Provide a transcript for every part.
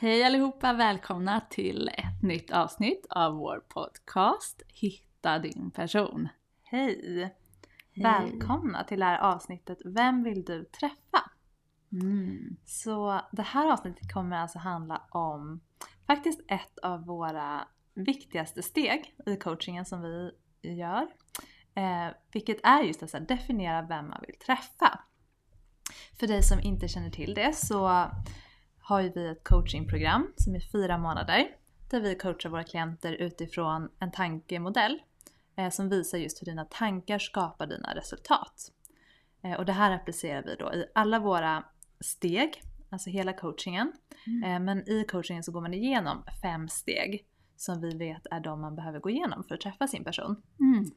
Hej allihopa! Välkomna till ett nytt avsnitt av vår podcast Hitta din person. Hej! Välkomna till det här avsnittet Vem vill du träffa? Mm. Så det här avsnittet kommer alltså handla om faktiskt ett av våra viktigaste steg i coachingen som vi gör. Eh, vilket är just att här, definiera vem man vill träffa. För dig som inte känner till det så har ju vi ett coachingprogram som är fyra månader där vi coachar våra klienter utifrån en tankemodell eh, som visar just hur dina tankar skapar dina resultat. Eh, och det här applicerar vi då i alla våra steg, alltså hela coachingen. Mm. Eh, men i coachingen så går man igenom fem steg som vi vet är de man behöver gå igenom för att träffa sin person. Mm.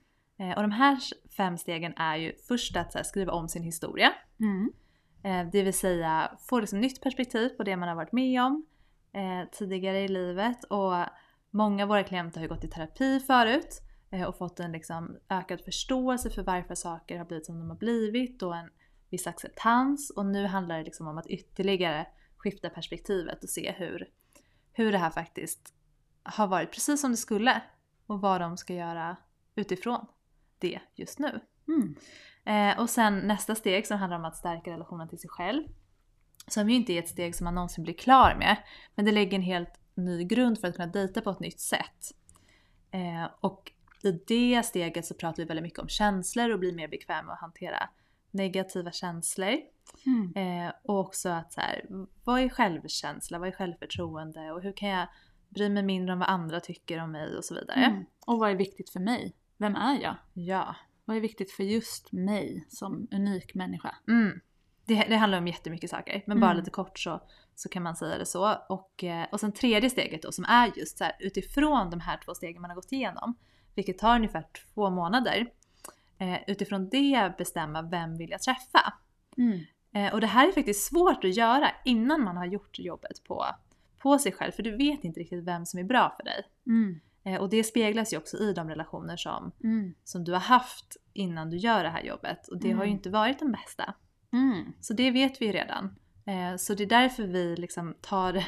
Och de här fem stegen är ju först att skriva om sin historia. Mm. Eh, det vill säga få liksom nytt perspektiv på det man har varit med om eh, tidigare i livet. Och många av våra klienter har ju gått i terapi förut eh, och fått en liksom ökad förståelse för varför saker har blivit som de har blivit och en viss acceptans. Och nu handlar det liksom om att ytterligare skifta perspektivet och se hur, hur det här faktiskt har varit precis som det skulle och vad de ska göra utifrån det just nu. Mm. Eh, och sen nästa steg som handlar om att stärka relationen till sig själv. Som ju inte är ett steg som man någonsin blir klar med. Men det lägger en helt ny grund för att kunna dejta på ett nytt sätt. Eh, och i det steget så pratar vi väldigt mycket om känslor och blir mer bekväma med att hantera negativa känslor. Mm. Eh, och också att så här, vad är självkänsla, vad är självförtroende och hur kan jag bry mig mindre om vad andra tycker om mig och så vidare. Mm. Och vad är viktigt för mig? Vem är jag? Ja. Vad är viktigt för just mig som unik människa? Mm. Det, det handlar om jättemycket saker men bara Mm. lite kort så, så kan man säga det så. Och, eh, och sen tredje steget då som är just så här, utifrån de här två stegen man har gått igenom, vilket tar ungefär två månader. Eh, utifrån det bestämma vem vill jag träffa? Mm. Eh, och det här är faktiskt svårt att göra innan man har gjort jobbet på, på sig själv för du vet inte riktigt vem som är bra för dig. Mm. Eh, och det speglas ju också i de relationer som, Mm. som du har haft innan du gör det här jobbet och det har ju Mm. inte varit de bästa. Mm. Så det vet vi ju redan. Eh, så det är därför vi liksom tar,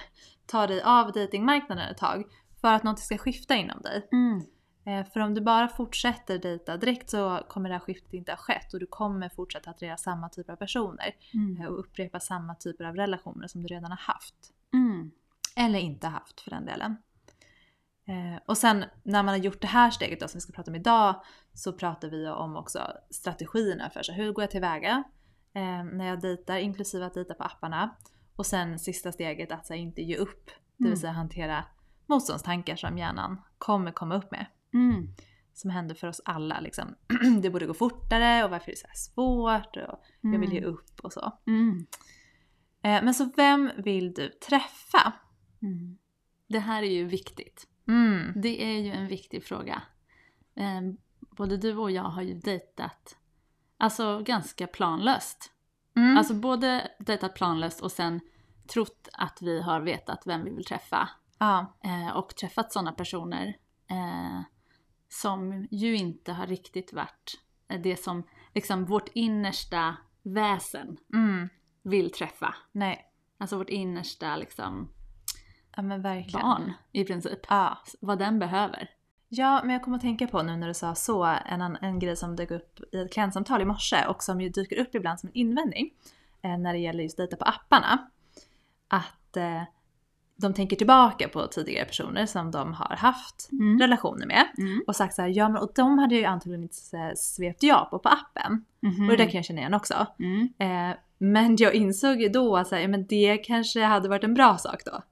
tar dig av datingmarknaden ett tag. För att något ska skifta inom dig. Mm. Eh, för om du bara fortsätter dejta direkt så kommer det här skiftet inte ha skett och du kommer fortsätta attrahera samma typer av personer. Mm. Och upprepa samma typer av relationer som du redan har haft. Mm. Eller inte haft för den delen. Eh, och sen när man har gjort det här steget då, som vi ska prata om idag så pratar vi om också strategierna för så hur går jag tillväga eh, när jag dejtar, inklusive att dejta på apparna. Och sen sista steget att så här, inte ge upp, det Mm. vill säga hantera motståndstankar som hjärnan kommer komma upp med. Mm. Som händer för oss alla liksom. det borde gå fortare och varför är det så här svårt och jag vill ge upp och så. Mm. Eh, men så vem vill du träffa? Mm. Det här är ju viktigt. Mm. Det är ju en viktig fråga. Eh, både du och jag har ju dejtat alltså ganska planlöst. Mm. Alltså både dejtat planlöst och sen trott att vi har vetat vem vi vill träffa. ja. Eh, och träffat sådana personer eh, som ju inte har riktigt varit eh, det som liksom vårt innersta väsen Mm. vill träffa. Nej. Alltså vårt innersta liksom Ja men verkligen. barn i princip. Ja. Vad den behöver. ja, men jag kommer att tänka på nu när du sa så, en, en grej som dök upp i ett klientsamtal i morse och som ju dyker upp ibland som en invändning eh, när det gäller just dejta på apparna. Att eh, de tänker tillbaka på tidigare personer som de har haft Mm. relationer med Mm. och sagt så här, ja men och de hade ju antagligen inte eh, svept ja på på appen. Mhm. Och det där kan jag känna igen också. Mm. Eh, men jag insåg ju då att så här, ja, men det kanske hade varit en bra sak då.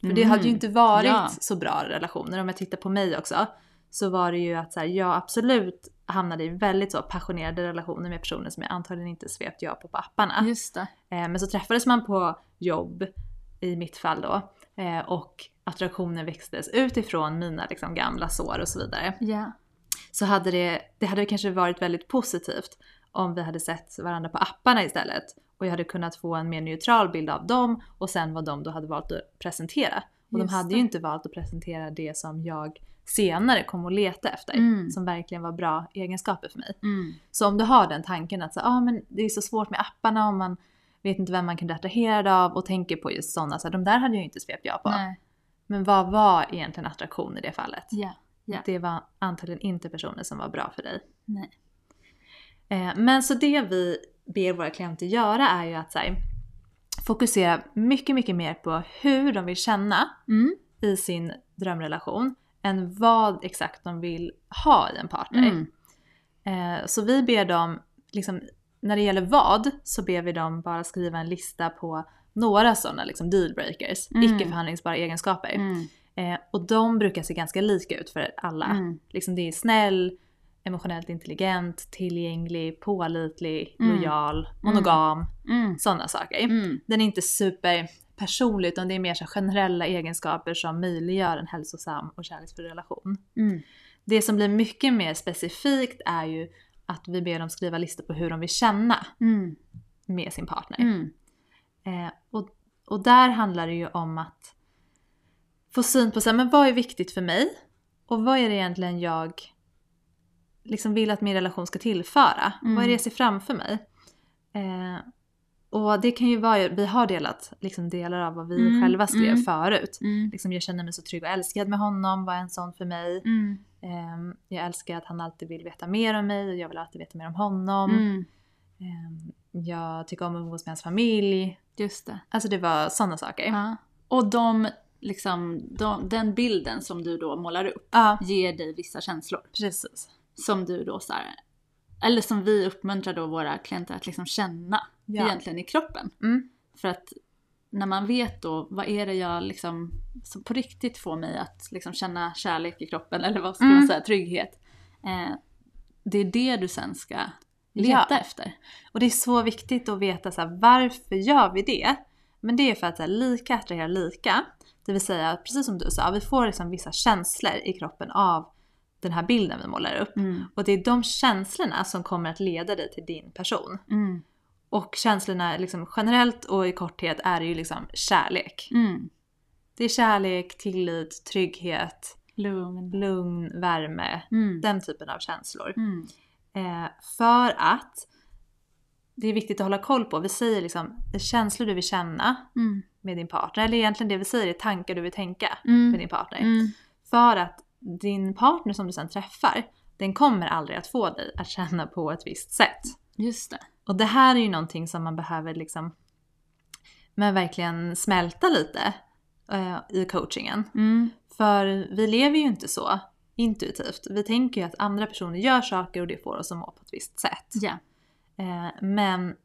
För det hade ju Mhm. inte varit Ja. så bra relationer. Om jag tittar på mig också så var det ju att så här, jag absolut hamnade i väldigt så passionerade relationer med personer som jag antagligen inte svept ja på på apparna. Just det. Eh, men så träffades man på jobb i mitt fall då. Eh, och attraktionen växtes utifrån mina liksom, gamla sår och så vidare. Ja. Så hade det, det hade kanske varit väldigt positivt om vi hade sett varandra på apparna istället. Och jag hade kunnat få en mer neutral bild av dem och sen vad de då hade valt att presentera. Och Just de hade det. ju inte valt att presentera det som jag senare kom att leta efter. Mm. Som verkligen var bra egenskaper för mig. Mm. Så om du har den tanken att så, ah, men det är så svårt med apparna och man vet inte vem man kan bli attraherad av och tänker på just sådana, så här, de där hade jag ju inte svept ja på. Nej. Men vad var egentligen attraktion i det fallet? Ja. Ja. Det var antagligen inte personer som var bra för dig. Nej. Eh, men så det vi ber våra klienter göra är ju att här, fokusera mycket, mycket mer på hur de vill känna Mm. i sin drömrelation än vad exakt de vill ha i en partner. Mm. Eh, så vi ber dem, liksom, när det gäller vad, så ber vi dem bara skriva en lista på några sådana liksom dealbreakers, Mm. icke förhandlingsbara egenskaper. Mm. Eh, och de brukar se ganska lika ut för alla. Mm. Liksom det är snäll, emotionellt intelligent, tillgänglig, pålitlig, Mm. lojal, monogam, Mm. sådana saker. Mm. Den är inte superpersonlig utan det är mer så generella egenskaper som möjliggör en hälsosam och kärleksfull relation. Mm. Det som blir mycket mer specifikt är ju att vi ber dem skriva listor på hur de vill känna Mm. med sin partner. Mm. Eh, och, och där handlar det ju om att få syn på så här, men vad är viktigt för mig? Och vad är det egentligen jag liksom vill att min relation ska tillföra? Mm. Vad är det jag ser framför mig? Eh, och det kan ju vara, vi har delat liksom delar av vad vi Mm, själva skrev mm. förut. Mm. Liksom, jag känner mig så trygg och älskad med honom, var en sån för mig. Mm. Ehm, jag älskar att han alltid vill veta mer om mig och jag vill alltid veta mer om honom. Mm. Ehm, jag tycker om att umgås med hans familj. Just det. Alltså det var sådana saker. Ja. Och de, liksom, de, den bilden som du då målar upp Ja, ger dig vissa känslor. precis. Som du då så här, eller som vi uppmuntrar då våra klienter att liksom känna Ja. egentligen i kroppen. Mm. För att när man vet då vad är det jag liksom som på riktigt får mig att liksom känna kärlek i kroppen eller vad ska Mm. man säga, trygghet. Eh, det är det du sen ska leta Ja. efter. Och det är så viktigt att veta så här, varför gör vi det? Men det är för att här, lika attraherar lika. Det vill säga, precis som du sa, vi får liksom vissa känslor i kroppen av den här bilden vi målar upp. Mm. Och det är de känslorna som kommer att leda dig till din person. Mm. Och känslorna liksom generellt och i korthet är ju liksom kärlek. Mm. Det är kärlek, tillit, trygghet, Lugn. lugn, värme. Mm. Den typen av känslor. Mm. Eh, för att det är viktigt att hålla koll på. Vi säger liksom känslor du vill känna Mm. med din partner. Eller egentligen det vi säger är tankar du vill tänka med din partner. För att din partner som du sen träffar, den kommer aldrig att få dig att känna på ett visst sätt. Just det. Och det här är ju någonting som man behöver liksom men verkligen smälta lite eh, i coachingen. Mm. För vi lever ju inte så intuitivt. Vi tänker ju att andra personer gör saker och det får oss att må på ett visst sätt. Ja. Eh, men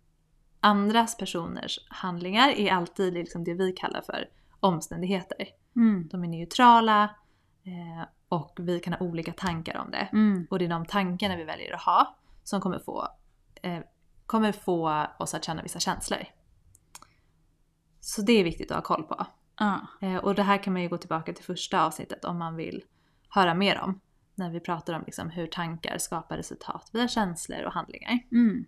andras personers handlingar är alltid liksom det vi kallar för omständigheter. Mm. De är neutrala eh, och vi kan ha olika tankar om det. Mm. Och det är de tankarna vi väljer att ha som kommer få, eh, kommer få oss att känna vissa känslor. Så det är viktigt att ha koll på. Ja. Eh, och det här kan man ju gå tillbaka till första avsnittet om man vill höra mer om. När vi pratar om liksom hur tankar skapar resultat via känslor och handlingar. Mm.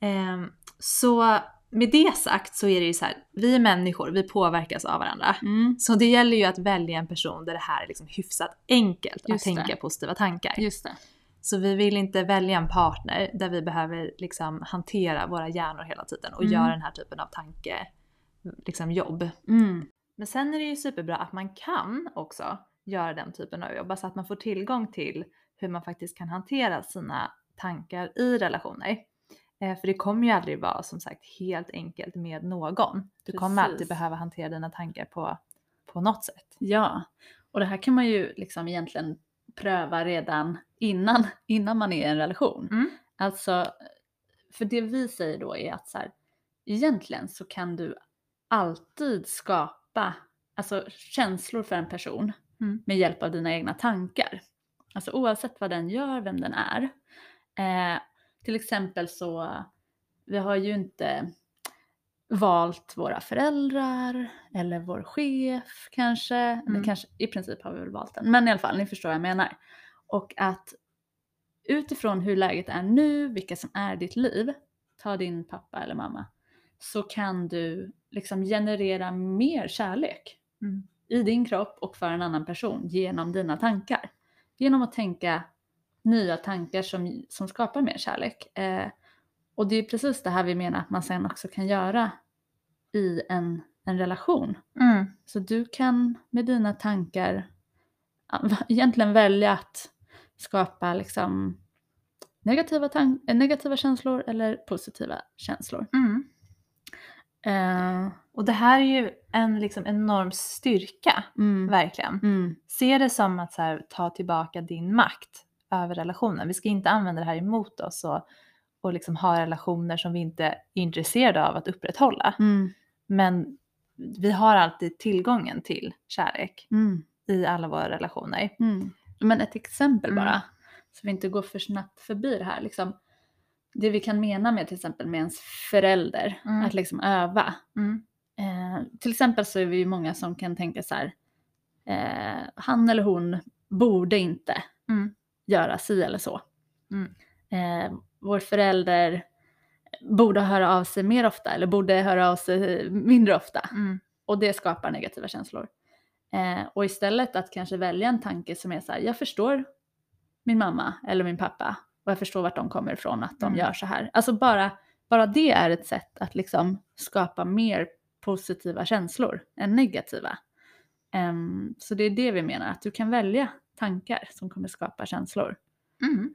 Ehm, så med det sagt så är det ju så här, vi är människor, vi påverkas av varandra. Mm. Så det gäller ju att välja en person där det här är liksom hyfsat enkelt att Just det. tänka positiva tankar. Just det. Så vi vill inte välja en partner där vi behöver liksom hantera våra hjärnor hela tiden och Mm. göra den här typen av tanke, liksom jobb. Mm. Men sen är det ju superbra att man kan också göra den typen av jobb, så att man får tillgång till hur man faktiskt kan hantera sina tankar i relationer. Eh, för det kommer ju aldrig vara som sagt helt enkelt med någon. Du kommer Precis. alltid behöva hantera dina tankar på, på något sätt. Ja, och det här kan man ju liksom egentligen pröva redan innan, innan man är i en relation. Mm. Alltså, för det vi säger då är att så här, egentligen så kan du alltid skapa alltså, känslor för en person Mm. med hjälp av dina egna tankar. Alltså oavsett vad den gör, vem den är. Eh, till exempel så, vi har ju inte valt våra föräldrar eller vår chef kanske. Mm. Kanske I princip har vi väl valt den. Men i alla fall, ni förstår vad jag menar. Och att utifrån hur läget är nu, vilka som är ditt liv, ta din pappa eller mamma, så kan du liksom generera mer kärlek Mm. i din kropp och för en annan person genom dina tankar. Genom att tänka nya tankar som, som skapar mer kärlek. Eh, och det är precis det här vi menar att man sen också kan göra i en, en relation. Mm. Så du kan med dina tankar egentligen välja att skapa liksom negativa, eh, negativa känslor eller positiva känslor. Mm. Eh, Och det här är ju en liksom enorm styrka, mm, verkligen. mm, Se det som att här, ta tillbaka din makt över relationen. Vi ska inte använda det här emot oss och, och liksom ha relationer som vi inte är intresserade av att upprätthålla. mm, Men vi har alltid tillgången till kärlek mm. i alla våra relationer. Mm. Men ett exempel Mm. bara, så vi inte går för snabbt förbi det här. Liksom, det vi kan mena med till exempel med ens förälder, Mm. att liksom öva. Mm. Eh, till exempel så är vi ju många som kan tänka så här, eh, han eller hon borde inte Mm. Göra si eller så. Mm. Eh, vår förälder borde höra av sig mer ofta eller borde höra av sig mindre ofta. Mm. Och det skapar negativa känslor. Eh, och istället att kanske välja en tanke som är så här, jag förstår min mamma eller min pappa och jag förstår vart de kommer ifrån att de Mm. gör så här. Alltså bara, bara det är ett sätt att liksom skapa mer positiva känslor än negativa. Ehm, så det är det vi menar, att du kan välja tankar som kommer skapa känslor. Mm.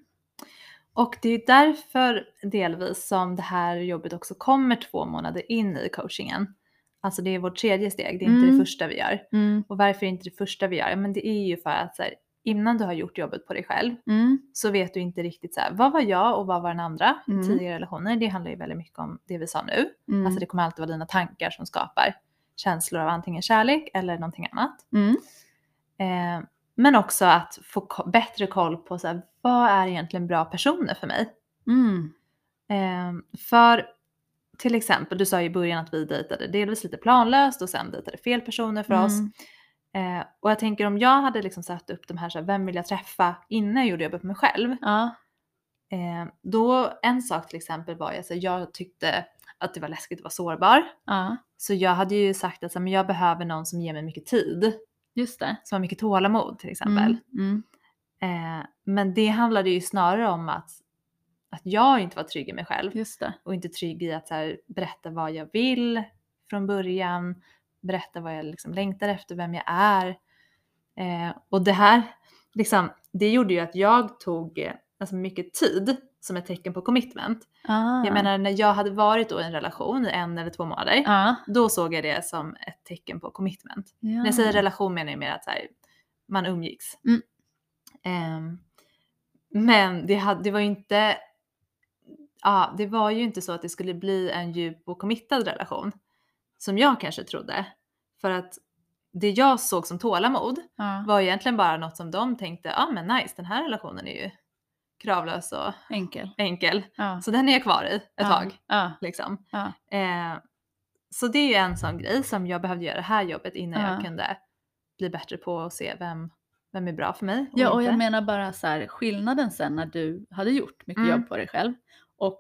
Och det är därför delvis som det här jobbet också kommer två månader in i coachingen. Alltså det är vårt tredje steg, det är inte Mm. det första vi gör. Och varför är inte det första vi gör? Men det är ju för att så här, innan du har gjort jobbet på dig själv Mm. så vet du inte riktigt så här, vad var jag och vad var den andra i Mm. tidigare relationer. Det handlar ju väldigt mycket om det vi sa nu. Mm. Alltså det kommer alltid vara dina tankar som skapar känslor av antingen kärlek eller någonting annat. Mm. Eh, men också att få bättre koll på så här, vad är egentligen bra personer för mig? Mm. Eh, för till exempel, du sa ju i början att vi dejtade delvis lite planlöst och sen dejtade fel personer för oss. Mm. Eh, och jag tänker om jag hade liksom satt upp de här, så här vem vill jag träffa innan jag gjorde jobbet på mig själv. Ja. Eh, då en sak till exempel var ju att jag tyckte att det var läskigt att vara sårbar. ja, Så jag hade ju sagt att så här, men jag behöver någon som ger mig mycket tid. Just det. Som har mycket tålamod till exempel. Mm. Mm. Eh, men det handlade ju snarare om att, att jag inte var trygg i mig själv. Just det. Och inte trygg i att här, berätta vad jag vill från början. Berätta vad jag liksom längtar efter, vem jag är. Eh, och det här, liksom, det gjorde ju att jag tog eh, alltså mycket tid som ett tecken på commitment. Ah. Jag menar när jag hade varit då i en relation i en eller två månader. Ja. Då såg jag det som ett tecken på commitment. ja. När jag säger relation menar jag mer att här, man umgicks. Mm. Ehm, men det, hade, det var ju inte ja, det var ju inte så att det skulle bli en djup och committad relation. Som jag kanske trodde. För att det jag såg som tålamod Ja. var egentligen bara något som de tänkte, ja ah, men nice den här relationen är ju kravlös och Enkel. enkel. Ja. Så den är jag kvar i ett ja. tag. Ja. Liksom. Eh, så det är ju en sån grej som jag behövde göra det här jobbet innan Ja. jag kunde bli bättre på att se vem, vem är bra för mig och Ja, och inte. jag menar bara så här, skillnaden sen när du hade gjort mycket Mm. jobb på dig själv och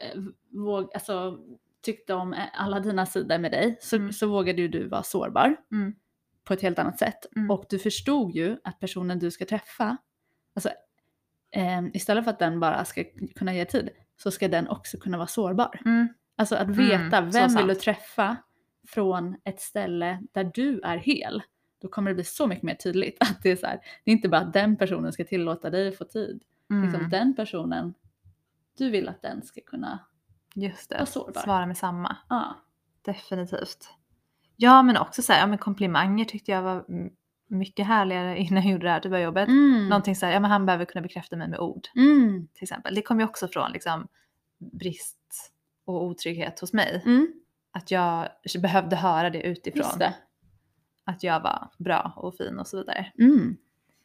eh, våg, alltså, tyckte om eh, alla dina sidor med dig så, Mm. så vågade ju du vara sårbar Mm. på ett helt annat sätt. Mm. Och du förstod ju att personen du ska träffa, alltså, eh, istället för att den bara ska kunna ge tid så ska den också kunna vara sårbar. Mm. Alltså att Mm, veta så vem vill du träffa från ett ställe där du är hel. Då kommer det bli så mycket mer tydligt att det är så här, det är inte bara att den personen ska tillåta dig få tid. Liksom Mm. den personen, du vill att den ska kunna, Just det, sårbar. svara med samma. ja. Definitivt. Ja men också så här, ja, men komplimanger tyckte jag var mm, mycket härligare innan jag gjorde det här typ av jobbet. Mm. Någonting så här, ja men han behöver kunna bekräfta mig med ord Mm. till exempel. Det kom ju också från liksom brist och otrygghet hos mig. Mm. Att jag behövde höra det utifrån. Det. Att jag var bra och fin och så vidare. Mm.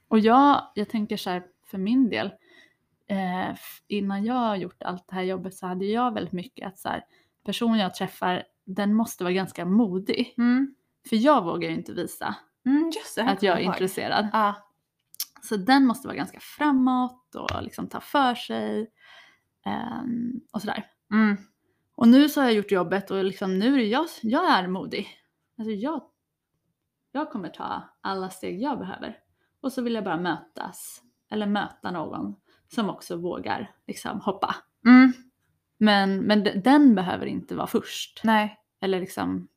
Och jag, jag tänker så här för min del, eh, innan jag har gjort allt det här jobbet så hade jag väldigt mycket att så här, personer jag träffar den måste vara ganska modig. Mm. För jag vågar ju inte visa Mm, just det. att jag är ihåg. intresserad. Ja. Så den måste vara ganska framåt och liksom ta för sig. ehm, och sådär. Mm. Och nu så har jag gjort jobbet och liksom nu är jag, jag är modig. Alltså jag, jag kommer ta alla steg jag behöver. Och så vill jag bara mötas, eller möta någon som också vågar liksom hoppa. Mm. Men, men den behöver inte vara först. Nej. Eller liksom,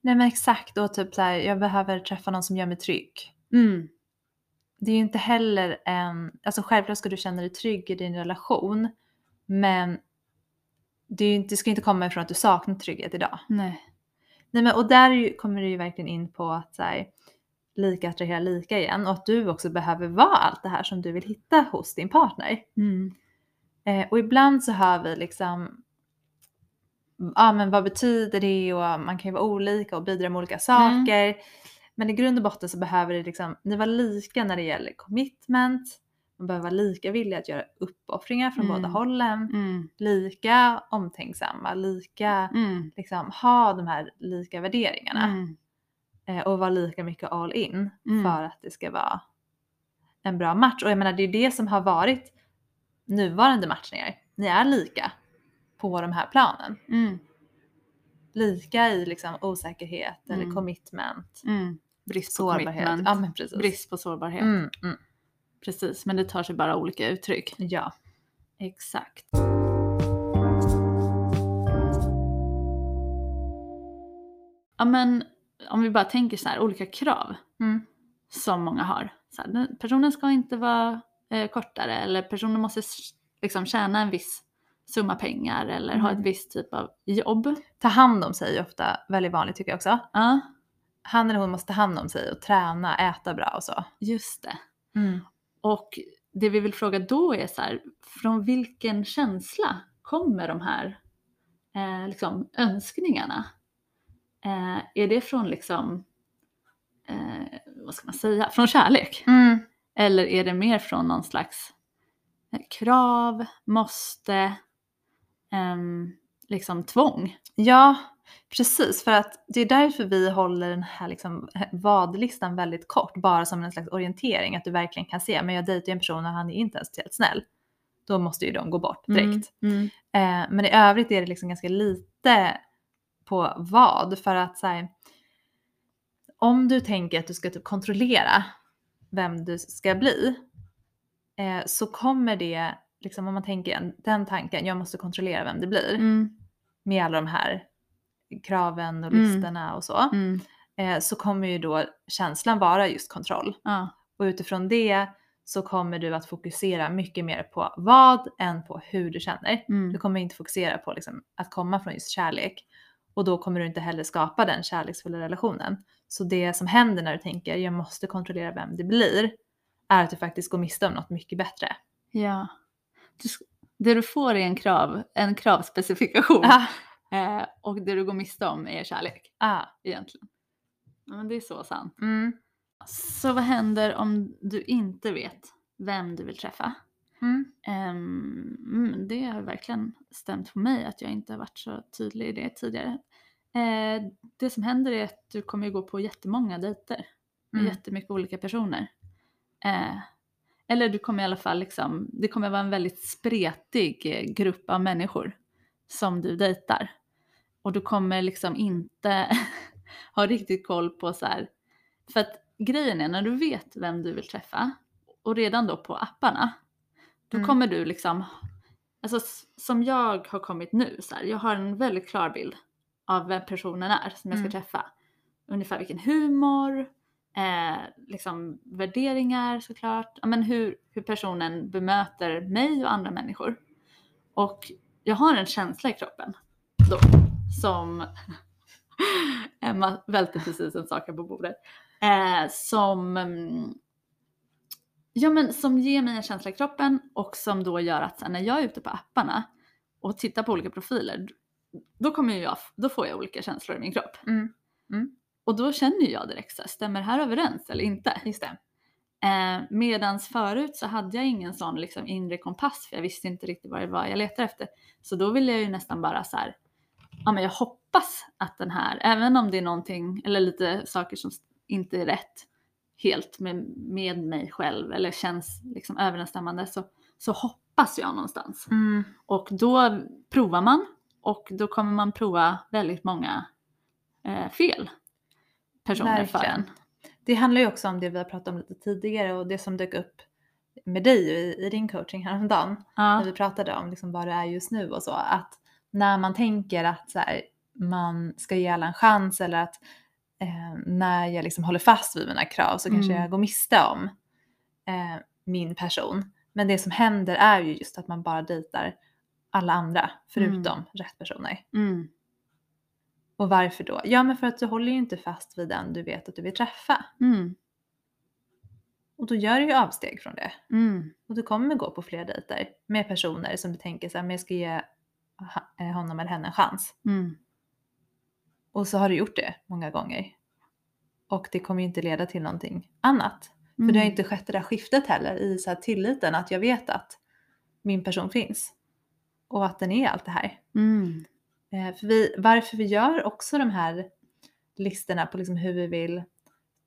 Nej men exakt och typ så här, jag behöver träffa någon som gör mig trygg. mm, Det är ju inte heller en, alltså självklart ska du känna dig trygg i din relation men det, är ju inte, det ska inte komma ifrån att du saknar trygghet idag. nej. Nej men och där kommer du ju verkligen in på att så här, lika attraherar lika igen och att du också behöver vara allt det här som du vill hitta hos din partner. Mm, Eh, och ibland så hör vi liksom ja men vad betyder det och man kan ju vara olika och bidra med olika saker. Men i grund och botten så behöver det liksom, ni vara lika när det gäller commitment, man behöver vara lika villiga att göra uppoffringar från Mm. båda hållen, mm, lika omtänksamma, lika mm, liksom ha de här lika värderingarna mm, eh, och vara lika mycket all in Mm. för att det ska vara en bra match. Och jag menar det är det som har varit nuvarande matchningar. Ni är lika på de här planen. mm, Lika i liksom osäkerhet eller Mm. commitment, mm. Brist på sårbarhet. commitment. Ja men precis. Brist på sårbarhet. Mm, mm. Precis, men det tar sig bara olika uttryck. Ja. Exakt. Ja men om vi bara tänker så här, olika krav som många har. Så här, personen ska inte vara eh, kortare eller personen måste liksom tjäna en viss summa pengar eller ha Mm. ett visst typ av jobb. Ta hand om sig är ofta väldigt vanligt tycker jag också. Ja, Han eller hon måste ta hand om sig och träna, äta bra och så. just det. Mm. Och det vi vill fråga då är så här, från vilken känsla kommer de här eh, liksom, önskningarna? Eh, är det från liksom, eh, vad ska man säga, från kärlek? Mm. Eller är det mer från någon slags eh, krav, måste, ehm, liksom tvång? Ja, precis. För att det är därför vi håller den här liksom vadlistan väldigt kort. Bara som en slags orientering. Att du verkligen kan se, men jag dejtar ju en person och han är inte ens speciellt snäll. Då måste ju de gå bort direkt. Mm, mm, Eh, men i övrigt är det liksom ganska lite på vad. För att så här, om du tänker att du ska typ kontrollera vem du ska bli. Eh, så kommer det, liksom om man tänker en- den tanken, jag måste kontrollera vem det blir mm, med alla de här kraven och Mm. listorna och så, mm, eh, så kommer ju då känslan vara just kontroll. ja, Och utifrån det så kommer du att fokusera mycket mer på vad än på hur du känner. mm, Du kommer inte fokusera på liksom att komma från just kärlek. Och då kommer du inte heller skapa den kärleksfulla relationen. Så det som händer när du tänker jag måste kontrollera vem det blir är att du faktiskt går miste om något mycket bättre. ja. Det du får är en krav, en kravspecifikation. Ah, Eh, och det du går miste om är kärlek ah, egentligen. Men det är så sant. mm, Så vad händer om du inte vet vem du vill träffa? mm, mm, det har verkligen stämt på mig att jag inte har varit så tydlig i det tidigare. Eh, det som händer är att du kommer ju gå på jättemånga dejter med Mm. jättemycket olika personer. Eh, eller du kommer i alla fall liksom, det kommer vara en väldigt spretig eh, grupp av människor som du dejtar. Och du kommer liksom inte ha riktigt koll på så här, för att grejen är när du vet vem du vill träffa och redan då på apparna, då Mm. kommer du liksom, alltså som jag har kommit nu så här, jag har en väldigt klar bild av vem personen är som jag ska Mm. träffa. Ungefär vilken humor, eh, liksom värderingar såklart, ja, men hur, hur personen bemöter mig och andra människor. Och jag har en känsla i kroppen då som Emma välte precis en sak här på bordet. Eh, som, mm, ja, men som ger mig en känsla i kroppen och som då gör att sen när jag är ute på apparna och tittar på olika profiler då, kommer jag, då får jag olika känslor i min kropp. mm. mm. Och då känner jag direkt så här, stämmer det här överens eller inte? Just det. Eh, medans förut så hade jag ingen sån liksom inre kompass för jag visste inte riktigt vad det var jag letade efter. Så då ville jag ju nästan bara så här, ja men jag hoppas att den här, även om det är någonting eller lite saker som inte är rätt helt med, med mig själv eller känns liksom överensstämmande så, så hoppas jag någonstans. Mm. Och då provar man och då kommer man prova väldigt många eh, fel personer för Verkligen. en. Det handlar ju också om det vi har pratat om lite tidigare och det som dök upp med dig i, i din coaching häromdagen. När Ja. vi pratade om liksom vad det är just nu och så. Att när man tänker att så här, man ska ge alla en chans eller att eh, när jag liksom håller fast vid mina krav så kanske Mm. jag går miste om eh, min person. Men det som händer är ju just att man bara dejtar alla andra förutom rätt personer. Mm. Och varför då? Ja men för att du håller ju inte fast vid den du vet att du vill träffa. Mm. Och då gör du ju avsteg från det. Mm. Och du kommer gå på fler dejter med personer som du tänker så här, men jag ska ge eh, honom eller henne en chans. Mm. Och så har du gjort det många gånger. Och det kommer ju inte leda till någonting annat. För Mm. det har inte skett det där skiftet heller i så tilliten att jag vet att min person finns. Och att den är allt det här. Eh, för vi, varför vi gör också de här listorna på liksom hur vi vill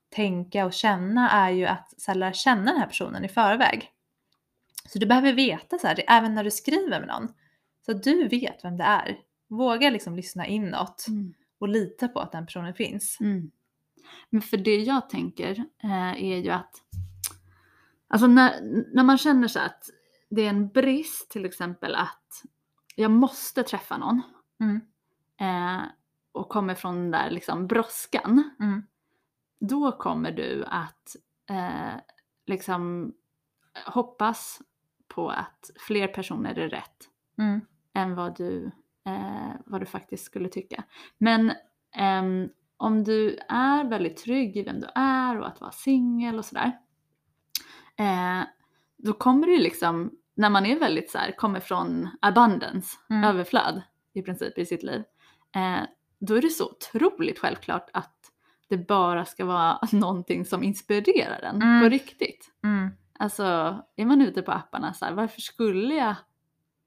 tänka och känna är ju att så här, lära känna den här personen i förväg. Så du behöver veta så här, även när du skriver med någon, så att du vet vem det är. Våga liksom lyssna inåt Mm. och lita på att den personen finns. Mm. Men för det jag tänker eh, är ju att alltså när, när man känner så att det är en brist till exempel att jag måste träffa någon Mm. eh, och kommer från den där liksom brådskan Mm. då kommer du att eh, liksom hoppas på att fler personer är rätt Mm. än vad du, eh, vad du faktiskt skulle tycka. Men ehm, om du är väldigt trygg i vem du är och att vara singel och sådär. Eh, då kommer det liksom, när man är väldigt så här, kommer från abundance, Mm. överflöd i princip i sitt liv. Eh, då är det så otroligt självklart att det bara ska vara någonting som inspirerar en Mm. på riktigt. Mm. Alltså är man ute på apparna så här, varför skulle jag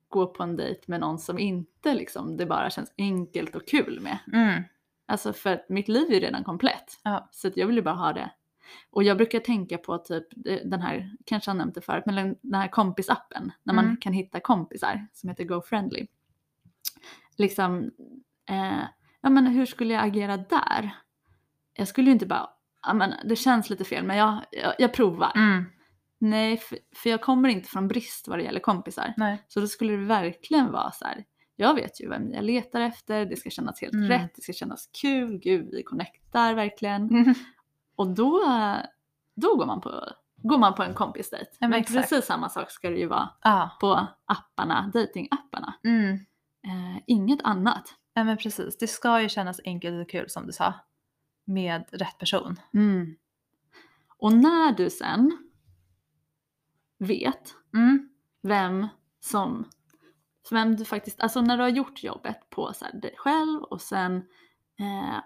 gå på en dejt med någon som inte liksom det bara känns enkelt och kul med? Mm. Alltså för att mitt liv är redan komplett. Ja. Så jag vill ju bara ha det. Och jag brukar tänka på typ den här, kanske jag nämnt det förut, men den den här kompisappen. När man Mm. kan hitta kompisar som heter GoFriendly. Liksom, eh, ja men hur skulle jag agera där? Jag skulle ju inte bara, ja men det känns lite fel men jag, jag, jag provar. Mm. Nej, för, för jag kommer inte från brist vad det gäller kompisar. Nej. Så då skulle det verkligen vara så här. Jag vet ju vem jag letar efter, det ska kännas helt Mm. rätt, det ska kännas kul, gud vi connectar verkligen. Mm. Och då, då går, man på, går man på en kompisdejt. Ja, men men precis samma sak ska det ju vara Ja. på apparna, datingapparna. Mm. Eh, inget annat. Ja men precis, det ska ju kännas enkelt och kul som du sa. Med rätt person. Mm. Och när du sen vet Mm. vem som, vem du faktiskt, alltså när du har gjort jobbet på så dig själv och sen eh,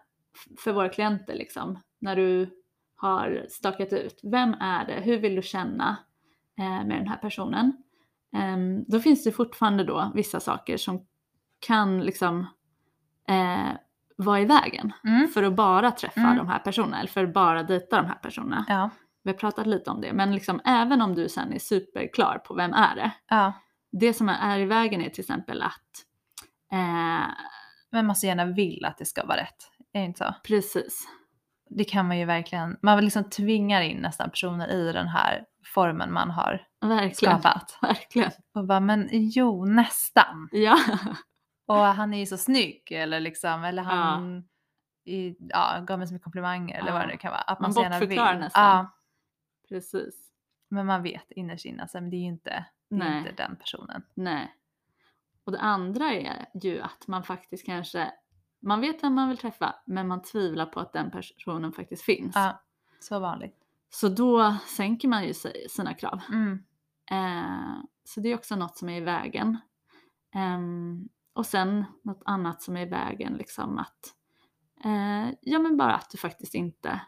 för våra klienter liksom, när du har stakat ut, vem är det, hur vill du känna eh, med den här personen? Ehm, då finns det fortfarande då vissa saker som kan liksom eh, vara i vägen Mm. för att bara träffa Mm. de här personerna eller för att bara dejta de här personerna. Ja. Vi har pratat lite om det, men liksom, även om du sen är superklar på vem är det, ja. det som är i vägen är till exempel att eh, Men man så gärna vill att det ska vara rätt. Är det inte så? precis, Det kan man ju verkligen, man liksom tvingar in nästan personer i den här formen man har verkligen, skapat. verkligen, Och bara, men jo nästan. ja, Och han är ju så snygg eller liksom, eller han I, ja, gav mig så mycket komplimanger eller vad Ja. det nu kan vara. Att Man man, så gärna vill. bortförklarar nästan. Ja, precis, men man vet innerst inne, alltså, men det är ju inte, det är inte den personen. nej. Och det andra är ju att man faktiskt kanske, man vet vem man vill träffa, men man tvivlar på att den personen faktiskt finns. Ja, så vanligt. Så då sänker man ju sig- sina krav. Mm. Eh, så det är också något som är i vägen. Ehm, och sen något annat som är i vägen, liksom att eh, ja men bara att du faktiskt inte,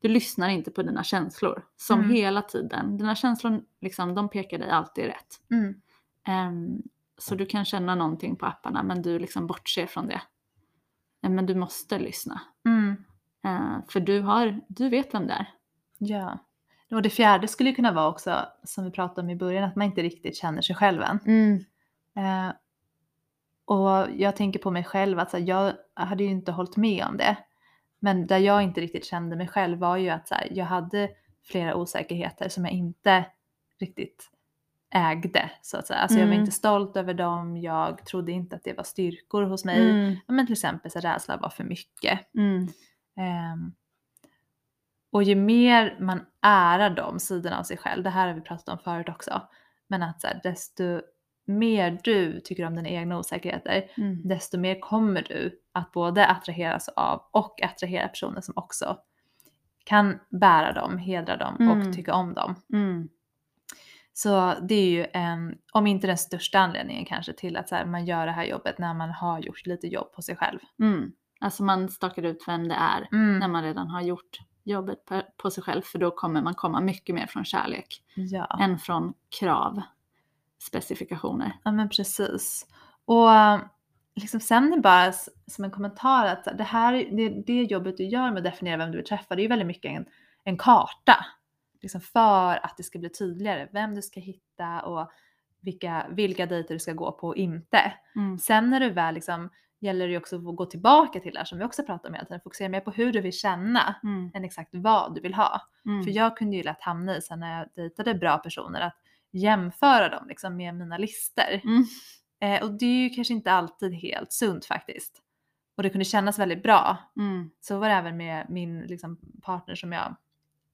du lyssnar inte på dina känslor som Mm. hela tiden, dina känslor liksom, de pekar dig alltid rätt. Mm. Ehm, så du kan känna någonting på apparna men du liksom bortser från det. men du måste lyssna. Mm. Eh, för du, har, du vet vem det är. Ja. Och det fjärde skulle ju kunna vara också, som vi pratade om i början, att man inte riktigt känner sig själv än. Eh, och jag tänker på mig själv, att så här, jag hade ju inte hållit med om det. Men där jag inte riktigt kände mig själv var ju att så här, jag hade flera osäkerheter som jag inte riktigt ägde så att säga. Alltså jag var Mm. inte stolt över dem, jag trodde inte att det var styrkor hos mig. Mm. Men till exempel så rädsla var för mycket. Mm. Ehm, och ju mer man ärar de sidorna av sig själv, det här har vi pratat om förut också, men att så här, desto mer du tycker om dina egna osäkerheter, Mm. desto mer kommer du att både attraheras av och attrahera personer som också kan bära dem, hedra dem Mm. och tycka om dem. Mm. Så det är ju en, om inte den största anledningen kanske till att här, man gör det här jobbet när man har gjort lite jobb på sig själv. Mm. Alltså man stakar ut vem det är Mm. när man redan har gjort jobbet på, på sig själv för då kommer man komma mycket mer från kärlek Ja. än från krav, specifikationer. Ja men precis. Och eh, liksom sen är bara som en kommentar att det här det, det jobbet du gör med att definiera vem du vill träffa, det är ju väldigt mycket en, en karta. Liksom för att det ska bli tydligare vem du ska hitta och vilka, vilka dejter du ska gå på och inte. Mm. Sen när du väl liksom gäller det ju också att gå tillbaka till det här som vi också pratar om hela tiden, fokusera mer på hur du vill känna Mm. än exakt vad du vill ha. Mm. För jag kunde ju lätt hamna i sen när jag dejtade bra personer att jämföra dem liksom med mina lister. Mm. Eh, och det är ju kanske inte alltid helt sunt faktiskt. Och det kunde kännas väldigt bra. Mm. Så var det även med min liksom, partner som jag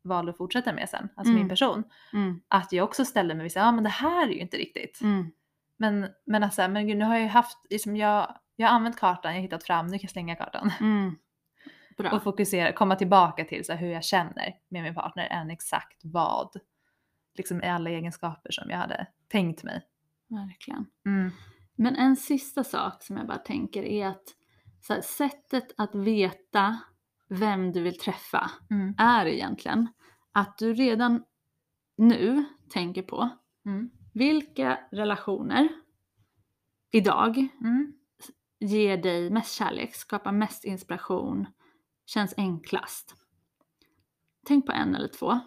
valde att fortsätta med sen, alltså min Mm. person. Mm. Att jag också ställde mig och sa, ja men det här är ju inte riktigt. Mm. Men, men alltså, men gud, nu har jag ju haft, liksom jag, jag har använt kartan, jag har hittat fram, nu kan jag slänga kartan. Mm. Bra. Och fokusera, komma tillbaka till så här, hur jag känner med min partner än exakt vad. Liksom i alla egenskaper som jag hade tänkt mig. Verkligen. Mm. Men en sista sak som jag bara tänker är att så här, sättet att veta vem du vill träffa Mm. är egentligen att du redan nu tänker på Mm. vilka relationer idag Mm. ger dig mest kärlek, skapar mest inspiration, känns enklast. Tänk på en eller två.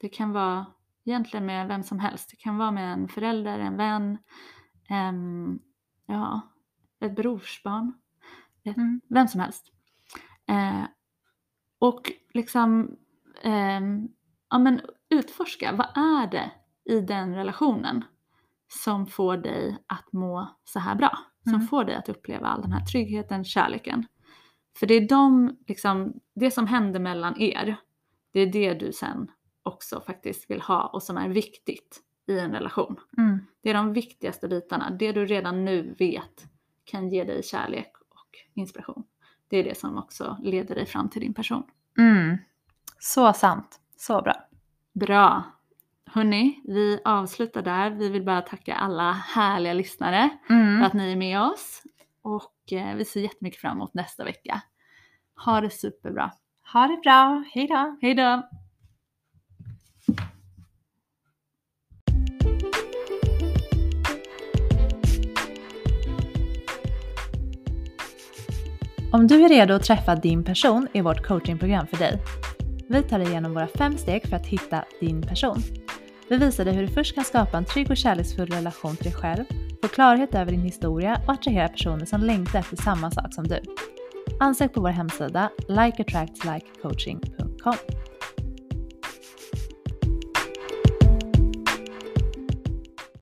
Det kan vara egentligen med vem som helst. Det kan vara med en förälder, en vän, em, ja, ett brorsbarn, Mm. vem som helst. Eh, och liksom ehm, ja, men utforska, vad är det i den relationen som får dig att må så här bra? Som Mm. får dig att uppleva all den här tryggheten, kärleken. För det är de, liksom, det som händer mellan er, det är det du sen också faktiskt vill ha och som är viktigt i en relation. Mm. Det är de viktigaste bitarna. Det du redan nu vet kan ge dig kärlek och inspiration. Det är det som också leder dig fram till din person. Mm. Så sant. Så bra. Bra! Hörni, vi avslutar där. Vi vill bara tacka alla härliga lyssnare för Mm. att ni är med oss. Och eh, vi ser jättemycket fram emot nästa vecka. Ha det superbra. Ha det bra. Hej då. Hej då! Om du är redo att träffa din person är vårt coachingprogram för dig. Vi tar dig igenom våra fem steg för att hitta din person. Vi visar dig hur du först kan skapa en trygg och kärleksfull relation till dig själv, få klarhet över din historia och attrahera personer som längtar efter samma sak som du. Ansök på vår hemsida likeattractslikecoaching.com.